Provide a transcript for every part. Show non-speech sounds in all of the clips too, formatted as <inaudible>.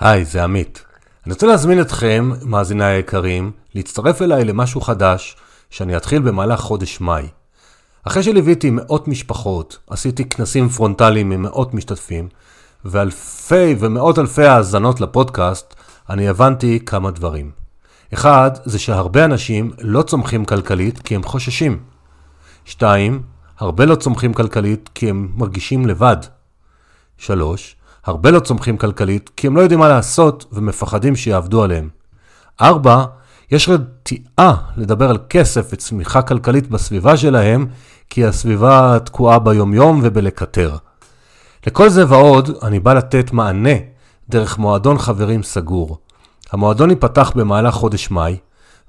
היי, זה עמית. אני רוצה להזמין אתכם, מאזיניי היקרים, להצטרף אליי למשהו חדש שאני אתחיל במהלך חודש מאי. אחרי שליוויתי מאות משפחות, עשיתי כנסים פרונטליים עם מאות משתתפים, ואלפי ומאות אלפי האזנות לפודקאסט, אני הבנתי כמה דברים. אחד, זה שהרבה אנשים לא צומחים כלכלית כי הם חוששים. שתיים, הרבה לא צומחים כלכלית כי הם מרגישים לבד. שלוש, הרבה לא צומחים כלכלית כי הם לא יודעים מה לעשות ומפחדים שיעבדו עליהם. 4. יש רתיעה לדבר על כסף וצמיחה כלכלית בסביבה שלהם, כי הסביבה תקועה ביומיום ובלקטר. לכל זה ועוד, אני בא לתת מענה דרך מועדון חברים סגור. המועדון ייפתח במהלך חודש מאי,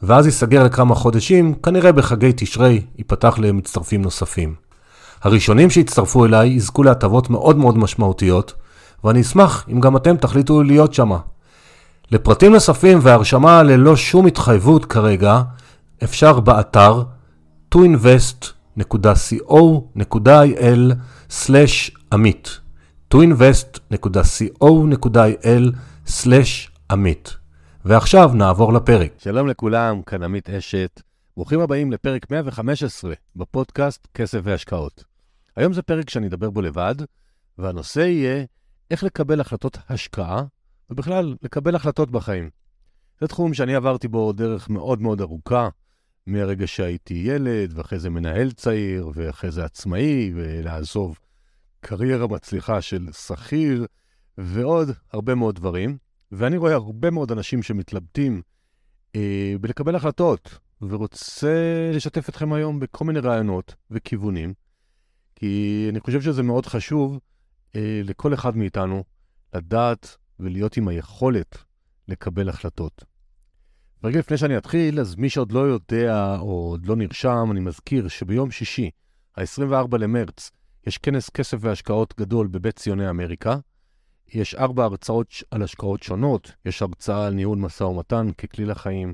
ואז ייסגר לכמה חודשים, כנראה בחגי תשרי ייפתח למצטרפים נוספים. הראשונים שיצטרפו אליי יזכו להטבות מאוד מאוד משמעותיות, ואני אשמח אם גם אתם תחליטו להיות שמה. לפרטים נוספים והרשמה ללא שום התחייבות כרגע, אפשר באתר toinvest.co.il/עמית toinvest.co.il/עמית ועכשיו נעבור לפרק. שלום לכולם, כאן עמית אשת. ברוכים הבאים לפרק 115 בפודקאסט כסף והשקעות. היום זה פרק שאני אדבר בו לבד, והנושא יהיה איך לקבל החלטות השקעה, ובכלל, לקבל החלטות בחיים. זה תחום שאני עברתי בו דרך מאוד מאוד ארוכה, מהרגע שהייתי ילד, ואחרי זה מנהל צעיר, ואחרי זה עצמאי, ולעזוב קריירה מצליחה של שכיר, ועוד הרבה מאוד דברים. ואני רואה הרבה מאוד אנשים שמתלבטים אה, בלקבל החלטות, ורוצה לשתף אתכם היום בכל מיני רעיונות וכיוונים, כי אני חושב שזה מאוד חשוב אה, לכל אחד מאיתנו לדעת ולהיות עם היכולת לקבל החלטות. רגע לפני שאני אתחיל, אז מי שעוד לא יודע או עוד לא נרשם, אני מזכיר שביום שישי, ה-24 למרץ, יש כנס כסף והשקעות גדול בבית ציוני אמריקה. יש ארבע הרצאות על השקעות שונות, יש הרצאה על ניהול משא ומתן ככלי לחיים,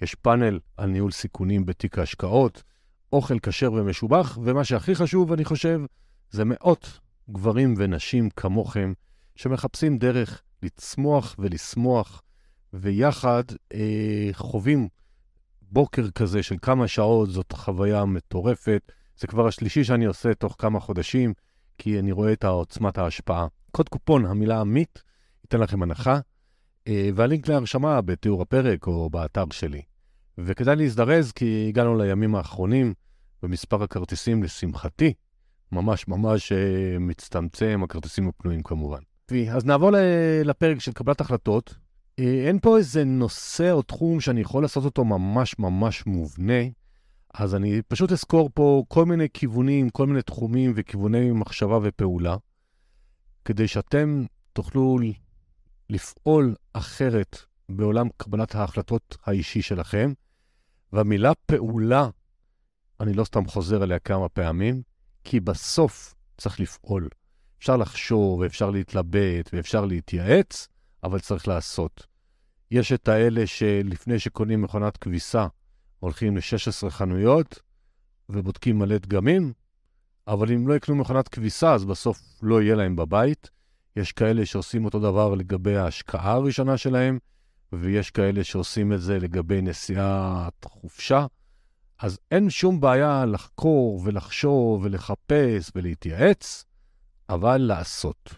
יש פאנל על ניהול סיכונים בתיק ההשקעות, אוכל כשר ומשובח, ומה שהכי חשוב, אני חושב, זה מאות גברים ונשים כמוכם, שמחפשים דרך לצמוח ולשמוח, ויחד אה, חווים בוקר כזה של כמה שעות, זאת חוויה מטורפת. זה כבר השלישי שאני עושה תוך כמה חודשים, כי אני רואה את עוצמת ההשפעה. קוד קופון, המילה עמית, ייתן לכם הנחה, אה, והלינק להרשמה בתיאור הפרק או באתר שלי. וכדאי להזדרז, כי הגענו לימים האחרונים, ומספר הכרטיסים, לשמחתי, ממש ממש uh, מצטמצם, הכרטיסים הפנויים כמובן. אז נעבור לפרק של קבלת החלטות. Uh, אין פה איזה נושא או תחום שאני יכול לעשות אותו ממש ממש מובנה, אז אני פשוט אזכור פה כל מיני כיוונים, כל מיני תחומים וכיווני מחשבה ופעולה, כדי שאתם תוכלו לפעול אחרת בעולם קבלת ההחלטות האישי שלכם. והמילה פעולה, אני לא סתם חוזר עליה כמה פעמים, כי בסוף צריך לפעול. אפשר לחשוב, ואפשר להתלבט, ואפשר להתייעץ, אבל צריך לעשות. יש את האלה שלפני שקונים מכונת כביסה, הולכים ל-16 חנויות ובודקים מלא דגמים, אבל אם לא יקנו מכונת כביסה, אז בסוף לא יהיה להם בבית. יש כאלה שעושים אותו דבר לגבי ההשקעה הראשונה שלהם, ויש כאלה שעושים את זה לגבי נסיעת חופשה. אז אין שום בעיה לחקור ולחשוב ולחפש ולהתייעץ, אבל לעשות.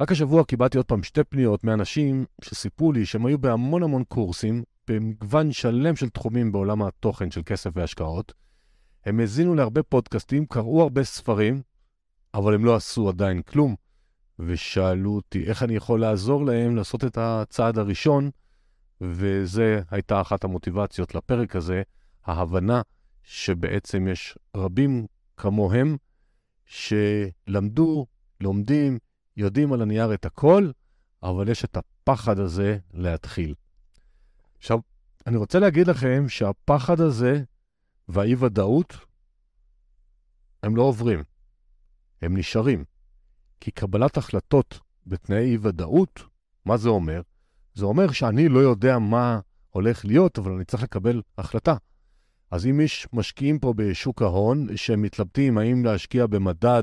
רק השבוע קיבלתי עוד פעם שתי פניות מאנשים שסיפרו לי שהם היו בהמון המון קורסים, במגוון שלם של תחומים בעולם התוכן של כסף והשקעות. הם האזינו להרבה פודקאסטים, קראו הרבה ספרים, אבל הם לא עשו עדיין כלום, ושאלו אותי איך אני יכול לעזור להם לעשות את הצעד הראשון, וזה הייתה אחת המוטיבציות לפרק הזה, ההבנה שבעצם יש רבים כמוהם שלמדו, לומדים, יודעים על הנייר את הכל, אבל יש את הפחד הזה להתחיל. עכשיו, אני רוצה להגיד לכם שהפחד הזה והאי-ודאות, הם לא עוברים, הם נשארים. כי קבלת החלטות בתנאי אי-ודאות, מה זה אומר? זה אומר שאני לא יודע מה הולך להיות, אבל אני צריך לקבל החלטה. אז אם יש משקיעים פה בשוק ההון שמתלבטים האם להשקיע במדד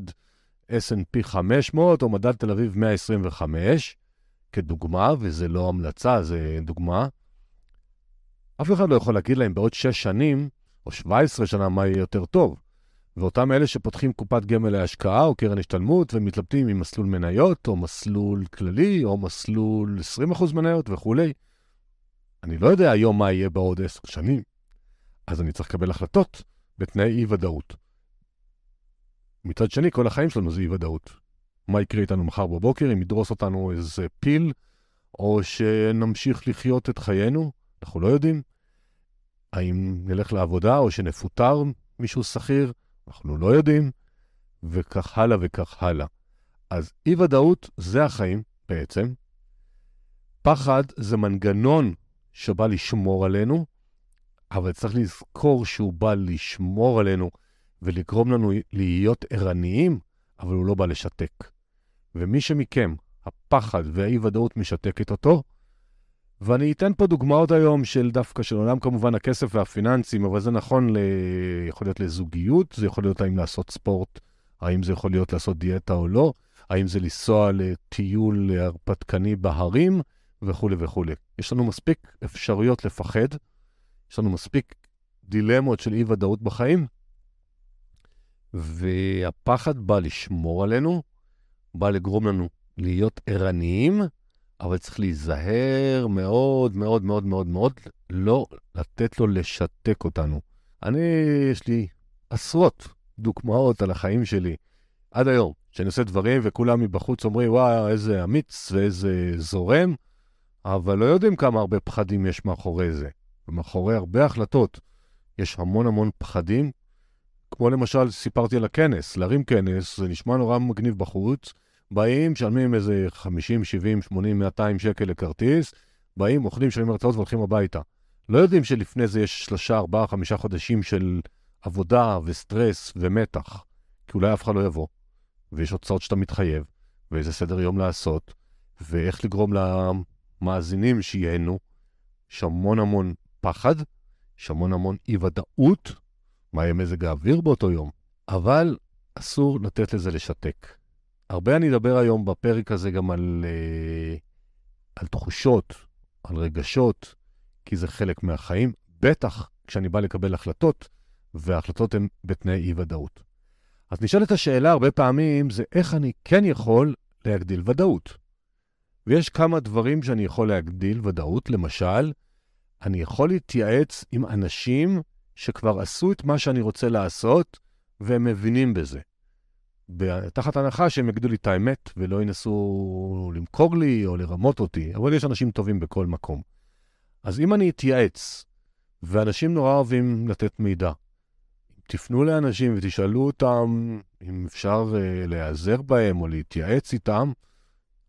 S&P 500 או מדד תל אביב 125, כדוגמה, וזה לא המלצה, זה דוגמה. אף אחד לא יכול להגיד להם בעוד 6 שנים או 17 שנה מה יהיה יותר טוב. ואותם אלה שפותחים קופת גמל להשקעה או קרן השתלמות ומתלבטים עם מסלול מניות או מסלול כללי או מסלול 20% מניות וכולי, אני לא יודע היום מה יהיה בעוד 10 שנים, אז אני צריך לקבל החלטות בתנאי אי-ודאות. מצד שני, כל החיים שלנו זה אי-ודאות. מה יקרה איתנו מחר בבוקר, אם ידרוס אותנו איזה פיל, או שנמשיך לחיות את חיינו, אנחנו לא יודעים. האם נלך לעבודה או שנפוטר מישהו שכיר, אנחנו לא יודעים, וכך הלאה וכך הלאה. אז אי-ודאות זה החיים בעצם. פחד זה מנגנון שבא לשמור עלינו, אבל צריך לזכור שהוא בא לשמור עלינו ולגרום לנו להיות ערניים, אבל הוא לא בא לשתק. ומי שמכם, הפחד והאי-ודאות משתקת אותו, ואני אתן פה דוגמאות היום של דווקא של עולם כמובן הכסף והפיננסים, אבל זה נכון, ל... יכול להיות לזוגיות, זה יכול להיות האם לעשות ספורט, האם זה יכול להיות לעשות דיאטה או לא, האם זה לנסוע לטיול הרפתקני בהרים וכולי וכולי. יש לנו מספיק אפשרויות לפחד, יש לנו מספיק דילמות של אי-ודאות בחיים, והפחד בא לשמור עלינו, בא לגרום לנו להיות ערניים, אבל צריך להיזהר מאוד מאוד מאוד מאוד מאוד, לא לתת לו לשתק אותנו. אני, יש לי עשרות דוגמאות על החיים שלי עד היום, שאני עושה דברים וכולם מבחוץ אומרים, וואי, איזה אמיץ ואיזה זורם, אבל לא יודעים כמה הרבה פחדים יש מאחורי זה. ומאחורי הרבה החלטות יש המון המון פחדים, כמו למשל, סיפרתי על הכנס, להרים כנס, זה נשמע נורא מגניב בחוץ, באים, משלמים איזה 50, 70, 80, 200 שקל לכרטיס, באים, אוכלים, משלמים הרצאות והולכים הביתה. לא יודעים שלפני זה יש שלושה, ארבעה, חמישה חודשים של עבודה וסטרס ומתח, כי אולי אף אחד לא יבוא, ויש הוצאות שאתה מתחייב, ואיזה סדר יום לעשות, ואיך לגרום למאזינים שייהנו. יש המון המון פחד, יש המון המון אי-ודאות, מה יהיה מזג האוויר באותו יום, אבל אסור לתת לזה לשתק. הרבה אני אדבר היום בפרק הזה גם על, uh, על תחושות, על רגשות, כי זה חלק מהחיים, בטח כשאני בא לקבל החלטות, וההחלטות הן בתנאי אי-ודאות. אז נשאלת השאלה הרבה פעמים, זה איך אני כן יכול להגדיל ודאות. ויש כמה דברים שאני יכול להגדיל ודאות, למשל, אני יכול להתייעץ עם אנשים שכבר עשו את מה שאני רוצה לעשות, והם מבינים בזה. תחת הנחה שהם יגידו לי את האמת ולא ינסו למכור לי או לרמות אותי, אבל יש אנשים טובים בכל מקום. אז אם אני אתייעץ, ואנשים נורא אוהבים לתת מידע, תפנו לאנשים ותשאלו אותם אם אפשר uh, להיעזר בהם או להתייעץ איתם,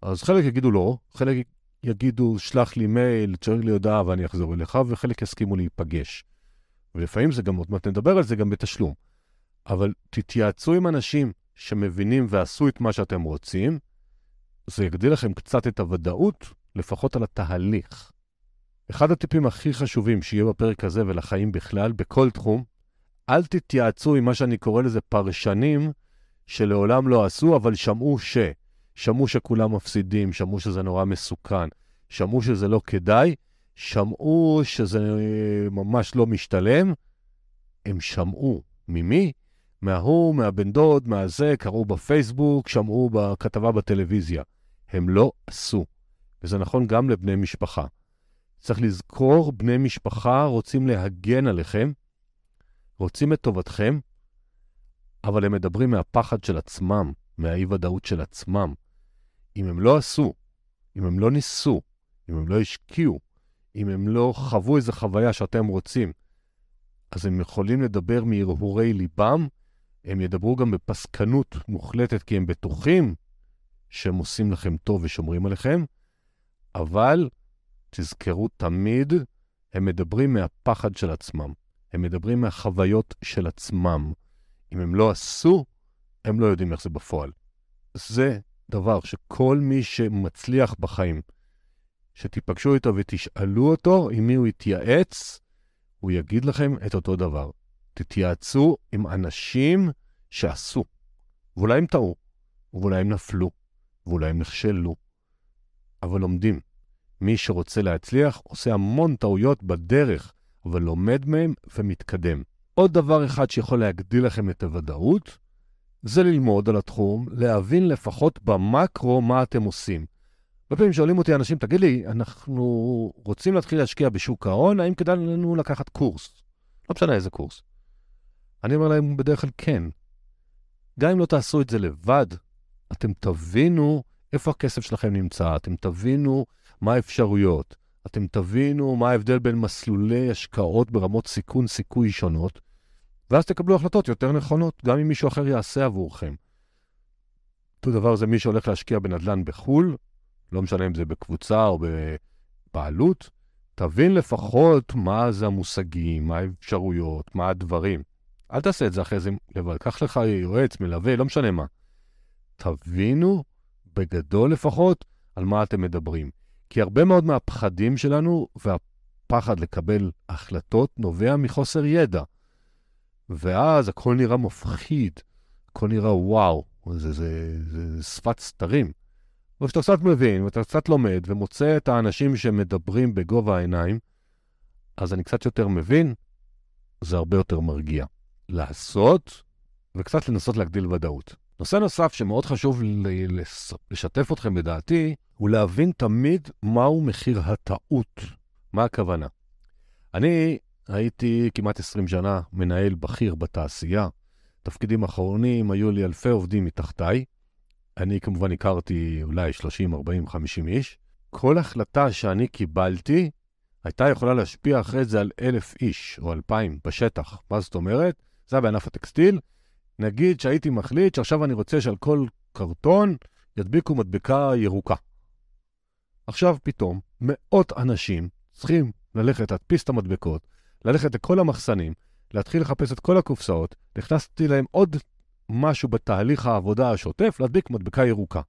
אז חלק יגידו לא, חלק יגידו, שלח לי מייל, תשאיר לי הודעה ואני אחזור אליך, וחלק יסכימו להיפגש. ולפעמים זה גם, עוד מעט נדבר על זה גם בתשלום. אבל תתייעצו עם אנשים שמבינים ועשו את מה שאתם רוצים, זה יגדיל לכם קצת את הוודאות, לפחות על התהליך. אחד הטיפים הכי חשובים שיהיה בפרק הזה ולחיים בכלל, בכל תחום, אל תתייעצו עם מה שאני קורא לזה פרשנים שלעולם לא עשו, אבל שמעו ש... שמעו שכולם מפסידים, שמעו שזה נורא מסוכן, שמעו שזה לא כדאי, שמעו שזה ממש לא משתלם, הם שמעו. ממי? מההוא, מהבן דוד, מהזה, קראו בפייסבוק, שמעו בכתבה בטלוויזיה. הם לא עשו. וזה נכון גם לבני משפחה. צריך לזכור, בני משפחה רוצים להגן עליכם, רוצים את טובתכם, אבל הם מדברים מהפחד של עצמם, מהאי-ודאות של עצמם. אם הם לא עשו, אם הם לא ניסו, אם הם לא השקיעו, אם הם לא חוו איזו חוויה שאתם רוצים, אז הם יכולים לדבר מהרהורי ליבם, הם ידברו גם בפסקנות מוחלטת, כי הם בטוחים שהם עושים לכם טוב ושומרים עליכם, אבל תזכרו תמיד, הם מדברים מהפחד של עצמם. הם מדברים מהחוויות של עצמם. אם הם לא עשו, הם לא יודעים איך זה בפועל. זה דבר שכל מי שמצליח בחיים, שתיפגשו איתו ותשאלו אותו עם מי הוא יתייעץ, הוא יגיד לכם את אותו דבר. תתייעצו עם אנשים שעשו, ואולי הם טעו, ואולי הם נפלו, ואולי הם נכשלו, אבל לומדים. מי שרוצה להצליח עושה המון טעויות בדרך, אבל לומד מהם ומתקדם. עוד דבר אחד שיכול להגדיל לכם את הוודאות, זה ללמוד על התחום, להבין לפחות במקרו מה אתם עושים. הרבה פעמים שואלים אותי אנשים, תגיד לי, אנחנו רוצים להתחיל להשקיע בשוק ההון, האם כדאי לנו לקחת קורס? לא משנה איזה קורס. אני אומר להם בדרך כלל כן. גם אם לא תעשו את זה לבד, אתם תבינו איפה הכסף שלכם נמצא, אתם תבינו מה האפשרויות, אתם תבינו מה ההבדל בין מסלולי השקעות ברמות סיכון סיכוי שונות, ואז תקבלו החלטות יותר נכונות, גם אם מישהו אחר יעשה עבורכם. אותו דבר זה מי שהולך להשקיע בנדל"ן בחו"ל, לא משנה אם זה בקבוצה או בבעלות, תבין לפחות מה זה המושגים, מה האפשרויות, מה הדברים. אל תעשה את זה אחרי זה לבד, קח לך יועץ, מלווה, לא משנה מה. תבינו, בגדול לפחות, על מה אתם מדברים. כי הרבה מאוד מהפחדים שלנו והפחד לקבל החלטות נובע מחוסר ידע. ואז הכל נראה מפחיד, הכל נראה וואו, זה, זה, זה, זה שפת סתרים. אבל כשאתה קצת מבין ואתה קצת לומד ומוצא את האנשים שמדברים בגובה העיניים, אז אני קצת יותר מבין, זה הרבה יותר מרגיע. לעשות וקצת לנסות להגדיל ודאות. נושא נוסף שמאוד חשוב לשתף אתכם בדעתי, הוא להבין תמיד מהו מחיר הטעות. מה הכוונה? אני הייתי כמעט 20 שנה מנהל בכיר בתעשייה. תפקידים אחרונים היו לי אלפי עובדים מתחתיי. אני כמובן הכרתי אולי 30, 40, 50 איש. כל החלטה שאני קיבלתי הייתה יכולה להשפיע אחרי זה על אלף איש או אלפיים בשטח. מה זאת אומרת? זה היה בענף הטקסטיל. נגיד שהייתי מחליט שעכשיו אני רוצה שעל כל קרטון ידביקו מדבקה ירוקה. עכשיו פתאום מאות אנשים צריכים ללכת להדפיס את המדבקות, ללכת לכל המחסנים, להתחיל לחפש את כל הקופסאות, נכנסתי להם עוד משהו בתהליך העבודה השוטף, להדביק מדבקה ירוקה.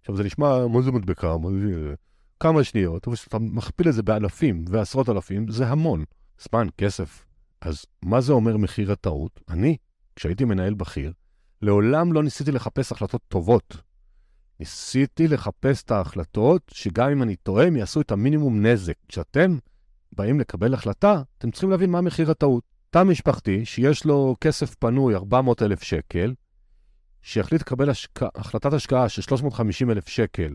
עכשיו זה נשמע, מה זה מדבקה? מה זה... כמה שניות, אבל כשאתה מכפיל את זה באלפים ועשרות אלפים, זה המון. זמן, כסף. אז מה זה אומר מחיר הטעות? אני, כשהייתי מנהל בכיר, לעולם לא ניסיתי לחפש החלטות טובות. ניסיתי לחפש את ההחלטות שגם אם אני טועה, הם יעשו את המינימום נזק. כשאתם באים לקבל החלטה, אתם צריכים להבין מה מחיר הטעות. תא משפחתי שיש לו כסף פנוי 400,000 שקל, שיחליט לקבל השק... החלטת השקעה של 350,000 שקל,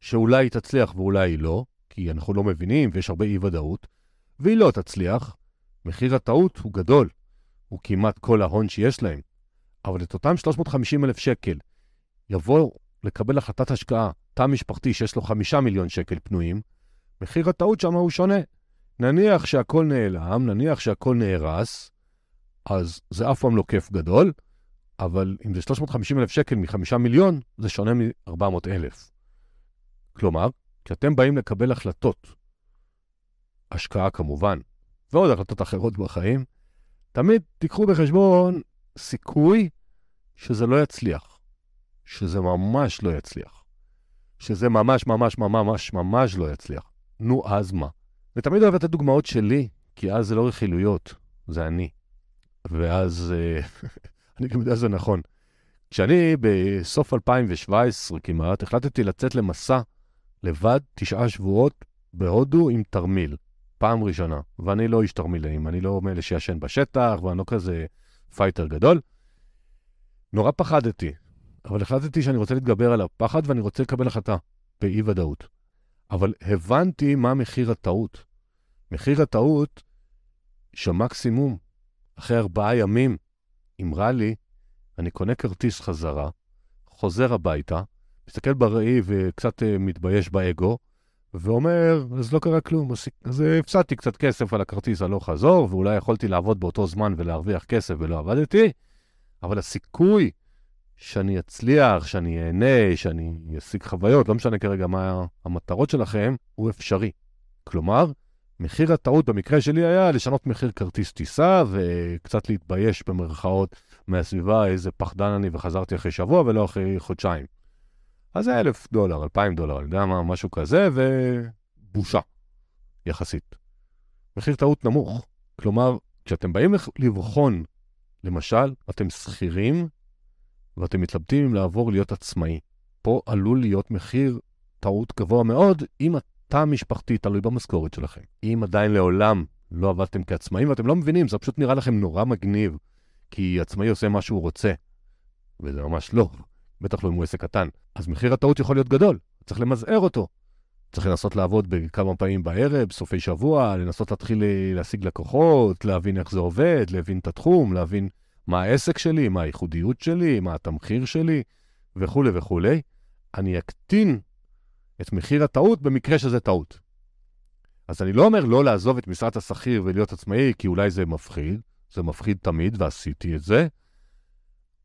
שאולי היא תצליח ואולי היא לא, כי אנחנו לא מבינים ויש הרבה אי-ודאות, והיא לא תצליח, מחיר הטעות הוא גדול, הוא כמעט כל ההון שיש להם. אבל את אותם 350,000 שקל יבוא לקבל החלטת השקעה, תא משפחתי שיש לו 5 מיליון שקל פנויים, מחיר הטעות שם הוא שונה. נניח שהכל נעלם, נניח שהכל נהרס, אז זה אף פעם לא כיף גדול, אבל אם זה 350 אלף שקל מ-5 מיליון, זה שונה מ-400 אלף. כלומר, כשאתם באים לקבל החלטות, השקעה כמובן, ועוד החלטות אחרות בחיים, תמיד תיקחו בחשבון סיכוי שזה לא יצליח, שזה ממש לא יצליח, שזה ממש ממש ממש ממש לא יצליח. נו, אז מה? ותמיד אוהב לתת דוגמאות שלי, כי אז זה לא רכילויות, זה אני. ואז אה, <laughs> אני גם יודע שזה נכון. כשאני בסוף 2017 כמעט, החלטתי לצאת למסע לבד, תשעה שבועות, בהודו עם תרמיל. פעם ראשונה. ואני לא איש תרמילאים, אני לא מאלה שישן בשטח, ואני לא כזה fighter גדול. נורא פחדתי, אבל החלטתי שאני רוצה להתגבר על הפחד ואני רוצה לקבל החלטה באי-ודאות. אבל הבנתי מה מחיר הטעות. מחיר הטעות שמקסימום, אחרי ארבעה ימים, אמרה לי, אני קונה כרטיס חזרה, חוזר הביתה, מסתכל בראי וקצת uh, מתבייש באגו, ואומר, אז לא קרה כלום, אז הפסדתי קצת כסף על הכרטיס הלוך חזור, ואולי יכולתי לעבוד באותו זמן ולהרוויח כסף ולא עבדתי, אבל הסיכוי שאני אצליח, שאני אהנה, שאני אשיג חוויות, לא משנה כרגע מה המטרות שלכם, הוא אפשרי. כלומר, מחיר הטעות במקרה שלי היה לשנות מחיר כרטיס טיסה וקצת להתבייש במרכאות מהסביבה, איזה פחדן אני וחזרתי אחרי שבוע ולא אחרי חודשיים. אז זה אלף דולר, אלפיים דולר, אני יודע מה, משהו כזה, ובושה, יחסית. מחיר טעות נמוך. כלומר, כשאתם באים לבחון, למשל, אתם שכירים ואתם מתלבטים אם לעבור להיות עצמאי. פה עלול להיות מחיר טעות גבוה מאוד אם התא המשפחתי תלוי במשכורת שלכם. אם עדיין לעולם לא עבדתם כעצמאים ואתם לא מבינים, זה פשוט נראה לכם נורא מגניב, כי עצמאי עושה מה שהוא רוצה, וזה ממש לא, בטח לא אם הוא עסק קטן. אז מחיר הטעות יכול להיות גדול, צריך למזער אותו. צריך לנסות לעבוד בכמה פעמים בערב, סופי שבוע, לנסות להתחיל להשיג לקוחות, להבין איך זה עובד, להבין את התחום, להבין מה העסק שלי, מה הייחודיות שלי, מה התמחיר שלי, וכולי וכולי. אני אקטין את מחיר הטעות במקרה שזה טעות. אז אני לא אומר לא לעזוב את משרת השכיר ולהיות עצמאי, כי אולי זה מפחיד, זה מפחיד תמיד, ועשיתי את זה,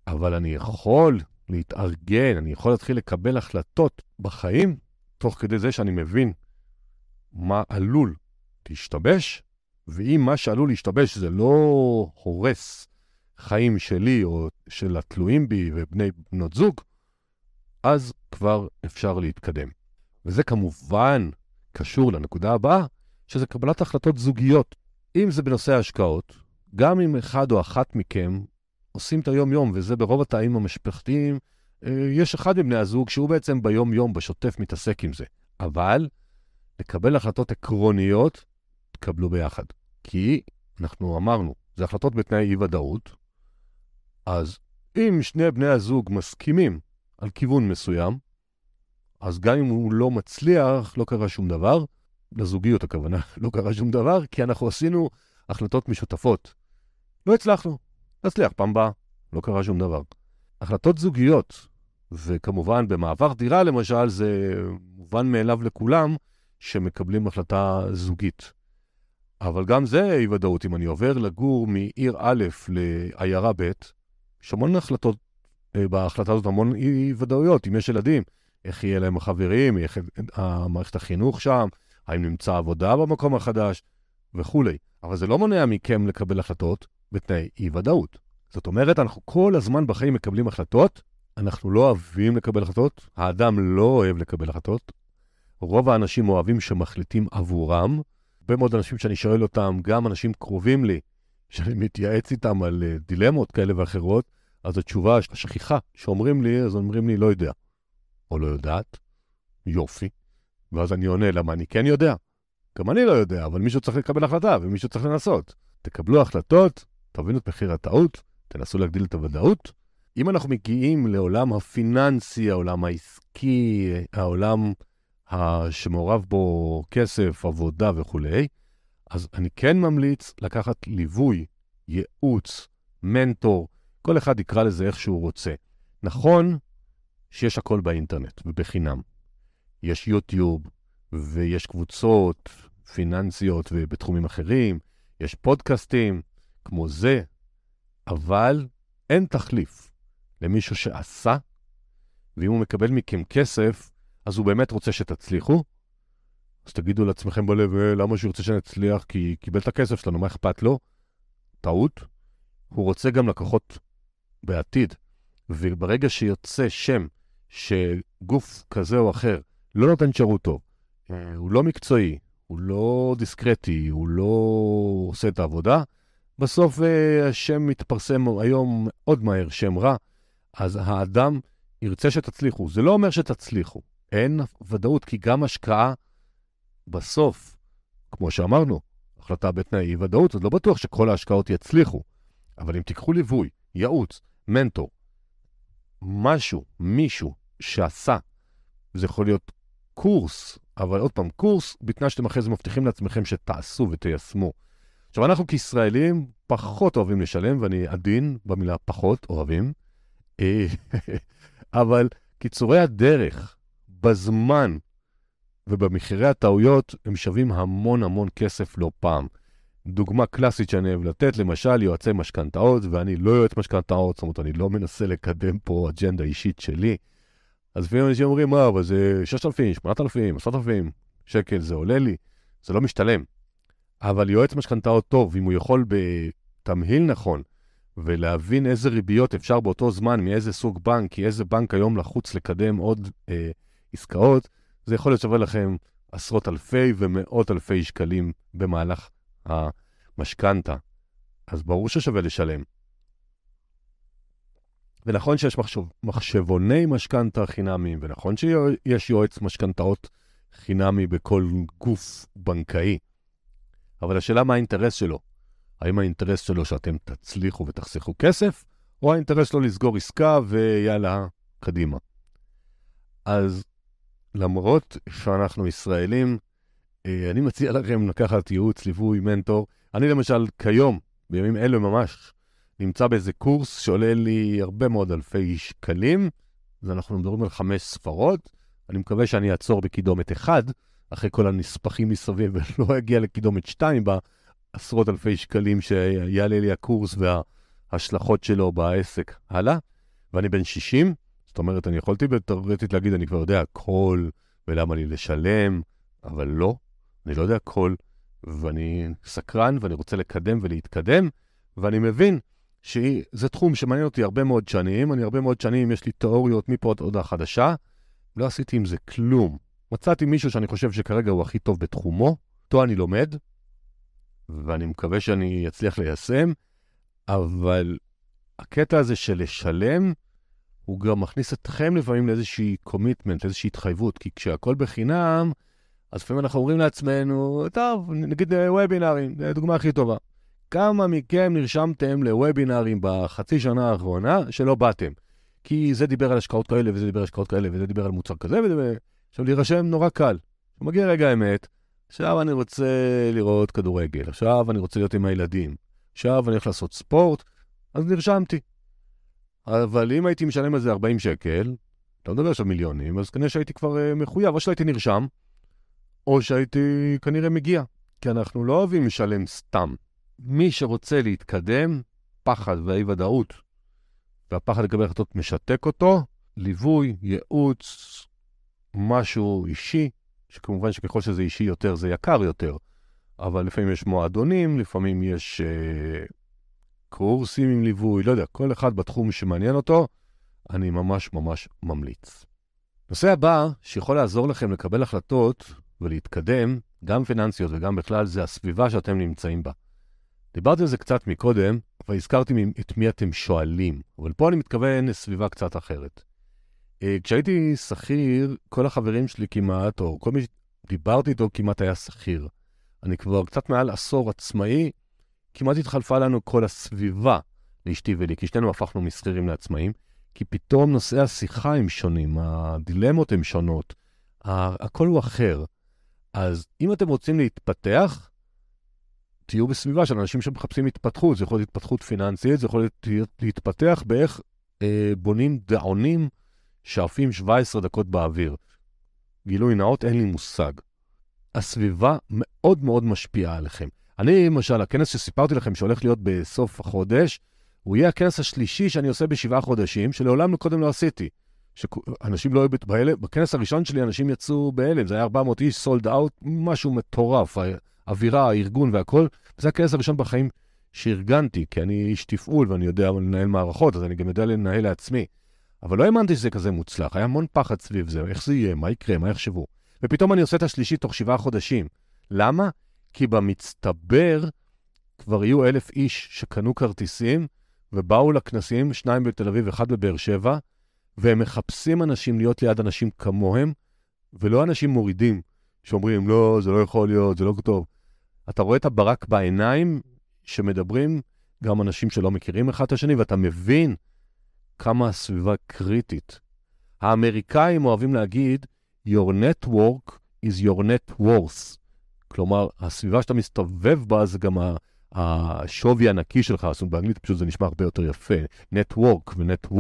אבל אני יכול להתארגן, אני יכול להתחיל לקבל החלטות בחיים, תוך כדי זה שאני מבין מה עלול להשתבש, ואם מה שעלול להשתבש זה לא הורס חיים שלי או של התלויים בי ובני בנות זוג, אז כבר אפשר להתקדם. וזה כמובן קשור לנקודה הבאה, שזה קבלת החלטות זוגיות. אם זה בנושא ההשקעות, גם אם אחד או אחת מכם עושים את היום-יום, וזה ברוב התאים המשפחתיים, אה, יש אחד מבני הזוג שהוא בעצם ביום-יום, בשוטף, מתעסק עם זה. אבל לקבל החלטות עקרוניות, תקבלו ביחד. כי אנחנו אמרנו, זה החלטות בתנאי אי-ודאות, אז אם שני בני הזוג מסכימים על כיוון מסוים, אז גם אם הוא לא מצליח, לא קרה שום דבר. לזוגיות הכוונה, <laughs> לא קרה שום דבר, כי אנחנו עשינו החלטות משותפות. לא הצלחנו, נצליח פעם באה, לא קרה שום דבר. החלטות זוגיות, וכמובן במעבר דירה למשל, זה מובן מאליו לכולם שמקבלים החלטה זוגית. אבל גם זה אי ודאות. אם אני עובר לגור מעיר א' לעיירה ב', יש המון החלטות, אה, בהחלטה הזאת המון אי ודאויות. אם יש ילדים, איך יהיה להם חברים, איך מערכת החינוך שם, האם נמצא עבודה במקום החדש וכולי. אבל זה לא מונע מכם לקבל החלטות בתנאי אי-ודאות. זאת אומרת, אנחנו כל הזמן בחיים מקבלים החלטות, אנחנו לא אוהבים לקבל החלטות, האדם לא אוהב לקבל החלטות. רוב האנשים אוהבים שמחליטים עבורם. הרבה מאוד אנשים שאני שואל אותם, גם אנשים קרובים לי, שאני מתייעץ איתם על uh, דילמות כאלה ואחרות, אז התשובה השכיחה שאומרים לי, אז אומרים לי, לא יודע. או לא יודעת, יופי. ואז אני עונה, למה אני כן יודע? גם אני לא יודע, אבל מישהו צריך לקבל החלטה ומישהו צריך לנסות. תקבלו החלטות, תבינו את מחיר הטעות, תנסו להגדיל את הוודאות. אם אנחנו מגיעים לעולם הפיננסי, העולם העסקי, העולם שמעורב בו כסף, עבודה וכולי, אז אני כן ממליץ לקחת ליווי, ייעוץ, מנטור, כל אחד יקרא לזה איך שהוא רוצה. נכון שיש הכל באינטרנט ובחינם. יש יוטיוב, ויש קבוצות פיננסיות ובתחומים אחרים, יש פודקאסטים כמו זה, אבל אין תחליף למישהו שעשה, ואם הוא מקבל מכם כסף, אז הוא באמת רוצה שתצליחו. אז תגידו לעצמכם בלב, אה, למה שהוא רוצה שנצליח? כי קיבל את הכסף שלנו, מה אכפת לו? טעות. הוא רוצה גם לקוחות בעתיד. וברגע שיוצא שם שגוף כזה או אחר לא נותן שירות טוב, אה, הוא לא מקצועי, הוא לא דיסקרטי, הוא לא עושה את העבודה, בסוף אה, השם מתפרסם היום מאוד מהר, שם רע, אז האדם ירצה שתצליחו. זה לא אומר שתצליחו, אין ודאות, כי גם השקעה בסוף, כמו שאמרנו, החלטה בתנאי אי-ודאות, אז לא בטוח שכל ההשקעות יצליחו. אבל אם תיקחו ליווי, ייעוץ, מנטור, משהו, מישהו שעשה, זה יכול להיות קורס, אבל עוד פעם, קורס, בתנאי שאתם אחרי זה מבטיחים לעצמכם שתעשו ותיישמו. עכשיו, אנחנו כישראלים פחות אוהבים לשלם, ואני עדין במילה פחות אוהבים, אה, <laughs> אבל קיצורי הדרך בזמן ובמחירי הטעויות הם שווים המון המון כסף לא פעם. דוגמה קלאסית שאני אוהב לתת, למשל יועצי משכנתאות, ואני לא יועץ משכנתאות, זאת אומרת, אני לא מנסה לקדם פה אג'נדה אישית שלי. אז לפעמים אנשים אומרים, מה, אבל זה 6,000, 8,000, 10,000 שקל, זה עולה לי. זה לא משתלם. אבל יועץ משכנתאות טוב, אם הוא יכול בתמהיל נכון, ולהבין איזה ריביות אפשר באותו זמן, מאיזה סוג בנק, כי איזה בנק היום לחוץ לקדם עוד אה, עסקאות, זה יכול להיות שווה לכם עשרות אלפי ומאות אלפי שקלים במהלך המשכנתה. אז ברור ששווה לשלם. ונכון שיש מחשב, מחשבוני משכנתה חינמיים, ונכון שיש יועץ משכנתאות חינמי בכל גוף בנקאי, אבל השאלה מה האינטרס שלו. האם האינטרס שלו שאתם תצליחו ותחסכו כסף, או האינטרס שלו לסגור עסקה ויאללה, קדימה. אז למרות שאנחנו ישראלים, אה, אני מציע לכם לקחת ייעוץ, ליווי, מנטור. אני למשל, כיום, בימים אלו ממש, נמצא באיזה קורס שעולה לי הרבה מאוד אלפי שקלים, אז אנחנו מדברים על חמש ספרות. אני מקווה שאני אעצור בקידומת אחד, אחרי כל הנספחים מסביב, <laughs> ולא אגיע לקידומת שתיים בעשרות אלפי שקלים שיעלה לי הקורס וההשלכות שלו בעסק הלאה. ואני בן 60, זאת אומרת, אני יכולתי בתיאורטית להגיד, אני כבר יודע הכל, ולמה לי לשלם, אבל לא, אני לא יודע הכל, ואני סקרן, ואני רוצה לקדם ולהתקדם, ואני מבין שזה תחום שמעניין אותי הרבה מאוד שנים, אני הרבה מאוד שנים, יש לי תיאוריות מפה עד הודעה חדשה, לא עשיתי עם זה כלום. מצאתי מישהו שאני חושב שכרגע הוא הכי טוב בתחומו, אותו אני לומד, ואני מקווה שאני אצליח ליישם, אבל הקטע הזה של לשלם, הוא גם מכניס אתכם לפעמים לאיזושהי קומיטמנט, לאיזושהי התחייבות, כי כשהכול בחינם, אז לפעמים אנחנו אומרים לעצמנו, טוב, נגיד וובינארים, זו הדוגמה הכי טובה. כמה מכם נרשמתם לוובינארים בחצי שנה האחרונה שלא באתם? כי זה דיבר על השקעות כאלה, וזה דיבר על השקעות כאלה, וזה דיבר על מוצר כזה, וזה... עכשיו, להירשם נורא קל. מגיע רגע האמת, עכשיו אני רוצה לראות כדורגל, עכשיו אני רוצה להיות עם הילדים, עכשיו אני הולך לעשות ספורט, אז נרשמתי. אבל אם הייתי משלם על זה 40 שקל, לא מדבר עכשיו מיליונים, אז כנראה שהייתי כבר uh, מחויב, או שהייתי נרשם, או שהייתי כנראה מגיע. כי אנחנו לא אוהבים לשלם סתם. מי שרוצה להתקדם, פחד ואי-ודאות, והפחד לקבל החלטות משתק אותו, ליווי, ייעוץ, משהו אישי, שכמובן שככל שזה אישי יותר זה יקר יותר, אבל לפעמים יש מועדונים, לפעמים יש אה, קורסים עם ליווי, לא יודע, כל אחד בתחום שמעניין אותו, אני ממש ממש ממליץ. נושא הבא שיכול לעזור לכם לקבל החלטות ולהתקדם, גם פיננסיות וגם בכלל, זה הסביבה שאתם נמצאים בה. דיברתי על זה קצת מקודם, והזכרתי את מי אתם שואלים, אבל פה אני מתכוון לסביבה קצת אחרת. אה, כשהייתי שכיר, כל החברים שלי כמעט, או כל מי שדיברתי איתו כמעט היה שכיר. אני כבר קצת מעל עשור עצמאי, כמעט התחלפה לנו כל הסביבה לאשתי ולי, כי שנינו הפכנו משכירים לעצמאים, כי פתאום נושאי השיחה הם שונים, הדילמות הן שונות, הכל הוא אחר. אז אם אתם רוצים להתפתח, תהיו בסביבה של אנשים שמחפשים התפתחות. זה יכול להיות התפתחות פיננסית, זה יכול להיות להתפתח באיך אה, בונים דעונים שעפים 17 דקות באוויר. גילוי נאות, אין לי מושג. הסביבה מאוד מאוד משפיעה עליכם. אני, למשל, הכנס שסיפרתי לכם שהולך להיות בסוף החודש, הוא יהיה הכנס השלישי שאני עושה בשבעה חודשים, שלעולם קודם לא עשיתי. שאנשים לא היו בהלם, בכנס הראשון שלי אנשים יצאו בהלם, זה היה 400 איש, סולד אאוט, משהו מטורף, האווירה, הארגון והכל. וזה הכנס הראשון בחיים שארגנתי, כי אני איש תפעול ואני יודע לנהל מערכות, אז אני גם יודע לנהל לעצמי. אבל לא האמנתי שזה כזה מוצלח, היה המון פחד סביב זה, איך זה יהיה, מה יקרה, מה יחשבו. ופתאום אני עושה את השלישי תוך שבעה חודשים. למה? כי במצטבר כבר יהיו אלף איש שקנו כרטיסים ובאו לכנסים, שניים בתל אביב, אחד בבאר שבע, והם מחפשים אנשים להיות ליד אנשים כמוהם, ולא אנשים מורידים, שאומרים, לא, זה לא יכול להיות, זה לא טוב. אתה רואה את הברק בעיניים שמדברים גם אנשים שלא מכירים אחד את השני, ואתה מבין כמה הסביבה קריטית. האמריקאים אוהבים להגיד, your network is your net worth. כלומר, הסביבה שאתה מסתובב בה זה גם השווי הנקי שלך, זאת אומרת, באנגלית פשוט זה נשמע הרבה יותר יפה, network ו-net.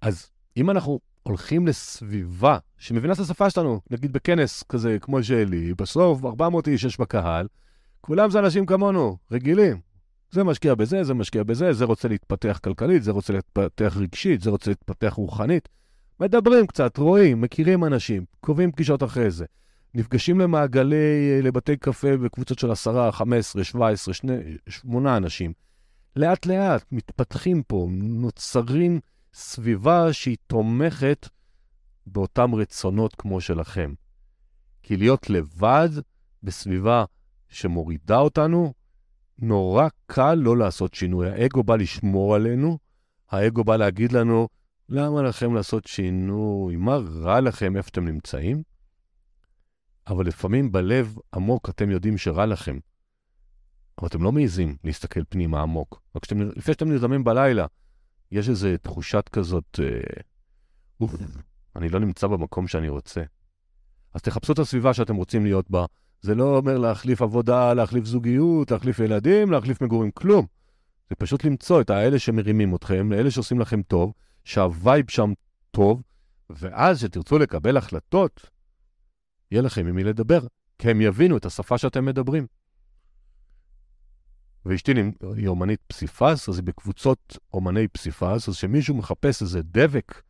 אז אם אנחנו הולכים לסביבה שמבינה את השפה שלנו, נגיד בכנס כזה כמו שלי, בסוף 400 איש יש בקהל, כולם זה אנשים כמונו, רגילים. זה משקיע בזה, זה משקיע בזה, זה רוצה להתפתח כלכלית, זה רוצה להתפתח רגשית, זה רוצה להתפתח רוחנית. מדברים קצת, רואים, מכירים אנשים, קובעים פגישות אחרי זה. נפגשים למעגלי, לבתי קפה בקבוצות של 10, 15, 17, 8 אנשים. לאט לאט מתפתחים פה, נוצרים סביבה שהיא תומכת באותם רצונות כמו שלכם. כי להיות לבד בסביבה שמורידה אותנו, נורא קל לא לעשות שינוי. האגו בא לשמור עלינו, האגו בא להגיד לנו, למה לכם לעשות שינוי? מה רע לכם איפה אתם נמצאים? אבל לפעמים בלב עמוק אתם יודעים שרע לכם. אבל אתם לא מעיזים להסתכל פנימה עמוק. רק שאתם, לפני שאתם נרדמים בלילה, יש איזו תחושת כזאת, אה, אוף, אני לא נמצא במקום שאני רוצה. אז תחפשו את הסביבה שאתם רוצים להיות בה. זה לא אומר להחליף עבודה, להחליף זוגיות, להחליף ילדים, להחליף מגורים, כלום. זה פשוט למצוא את האלה שמרימים אתכם, לאלה שעושים לכם טוב, שה vibe שם טוב, ואז כשתרצו לקבל החלטות, יהיה לכם עם מי לדבר, כי הם יבינו את השפה שאתם מדברים. ואשתי היא אומנית פסיפס, אז היא בקבוצות אומני פסיפס, אז כשמישהו מחפש איזה דבק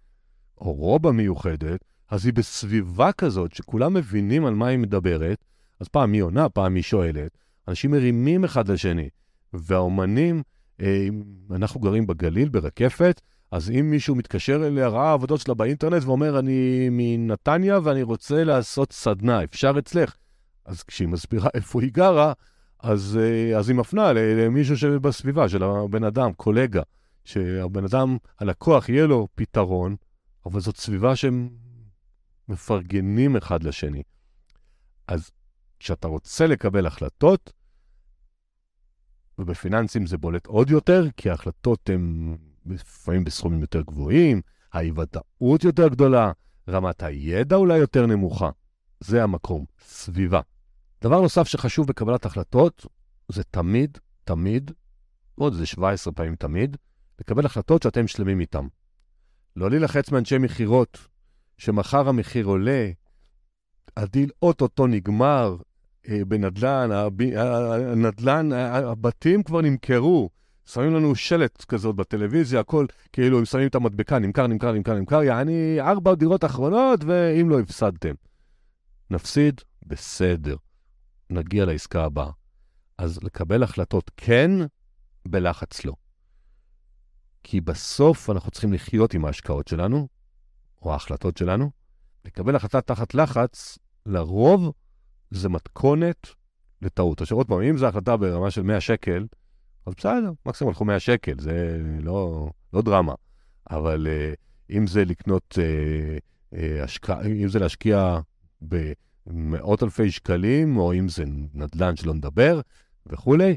או רובה מיוחדת, אז היא בסביבה כזאת שכולם מבינים על מה היא מדברת, אז פעם היא עונה, פעם היא שואלת. אנשים מרימים אחד לשני, והאומנים, אה, אנחנו גרים בגליל, ברקפת, אז אם מישהו מתקשר אליה, ראה עבודות שלה באינטרנט ואומר, אני מנתניה ואני רוצה לעשות סדנה, אפשר אצלך? אז כשהיא מסבירה <laughs> איפה היא גרה, אז, אה, אז היא מפנה למישהו שבסביבה של הבן אדם, קולגה, שהבן אדם, הלקוח, יהיה לו פתרון, אבל זאת סביבה שהם מפרגנים אחד לשני. אז כשאתה רוצה לקבל החלטות, ובפיננסים זה בולט עוד יותר, כי ההחלטות הן לפעמים בסכומים יותר גבוהים, האי-ודאות יותר גדולה, רמת הידע אולי יותר נמוכה. זה המקום, סביבה. דבר נוסף שחשוב בקבלת החלטות, זה תמיד, תמיד, עוד איזה 17 פעמים תמיד, לקבל החלטות שאתם שלמים איתן. לא להילחץ מאנשי מכירות, שמחר המחיר עולה, הדיל אוטוטו נגמר אה, בנדל"ן, הנדל"ן, הבתים כבר נמכרו. שמים לנו שלט כזאת בטלוויזיה, הכל כאילו הם שמים את המדבקה, נמכר, נמכר, נמכר, נמכר, יעני ארבע דירות אחרונות, ואם לא הפסדתם. נפסיד, בסדר. נגיע לעסקה הבאה. אז לקבל החלטות כן, בלחץ לא. כי בסוף אנחנו צריכים לחיות עם ההשקעות שלנו, או ההחלטות שלנו. לקבל החלטה תחת לחץ, לרוב זה מתכונת לטעות. עכשיו עוד פעם, אם זו החלטה ברמה של 100 שקל, אז בסדר, מקסימום הלכו 100 שקל, זה לא, לא דרמה. אבל uh, אם זה לקנות, uh, uh, השקע, אם זה להשקיע במאות אלפי שקלים, או אם זה נדל"ן שלא נדבר, וכולי,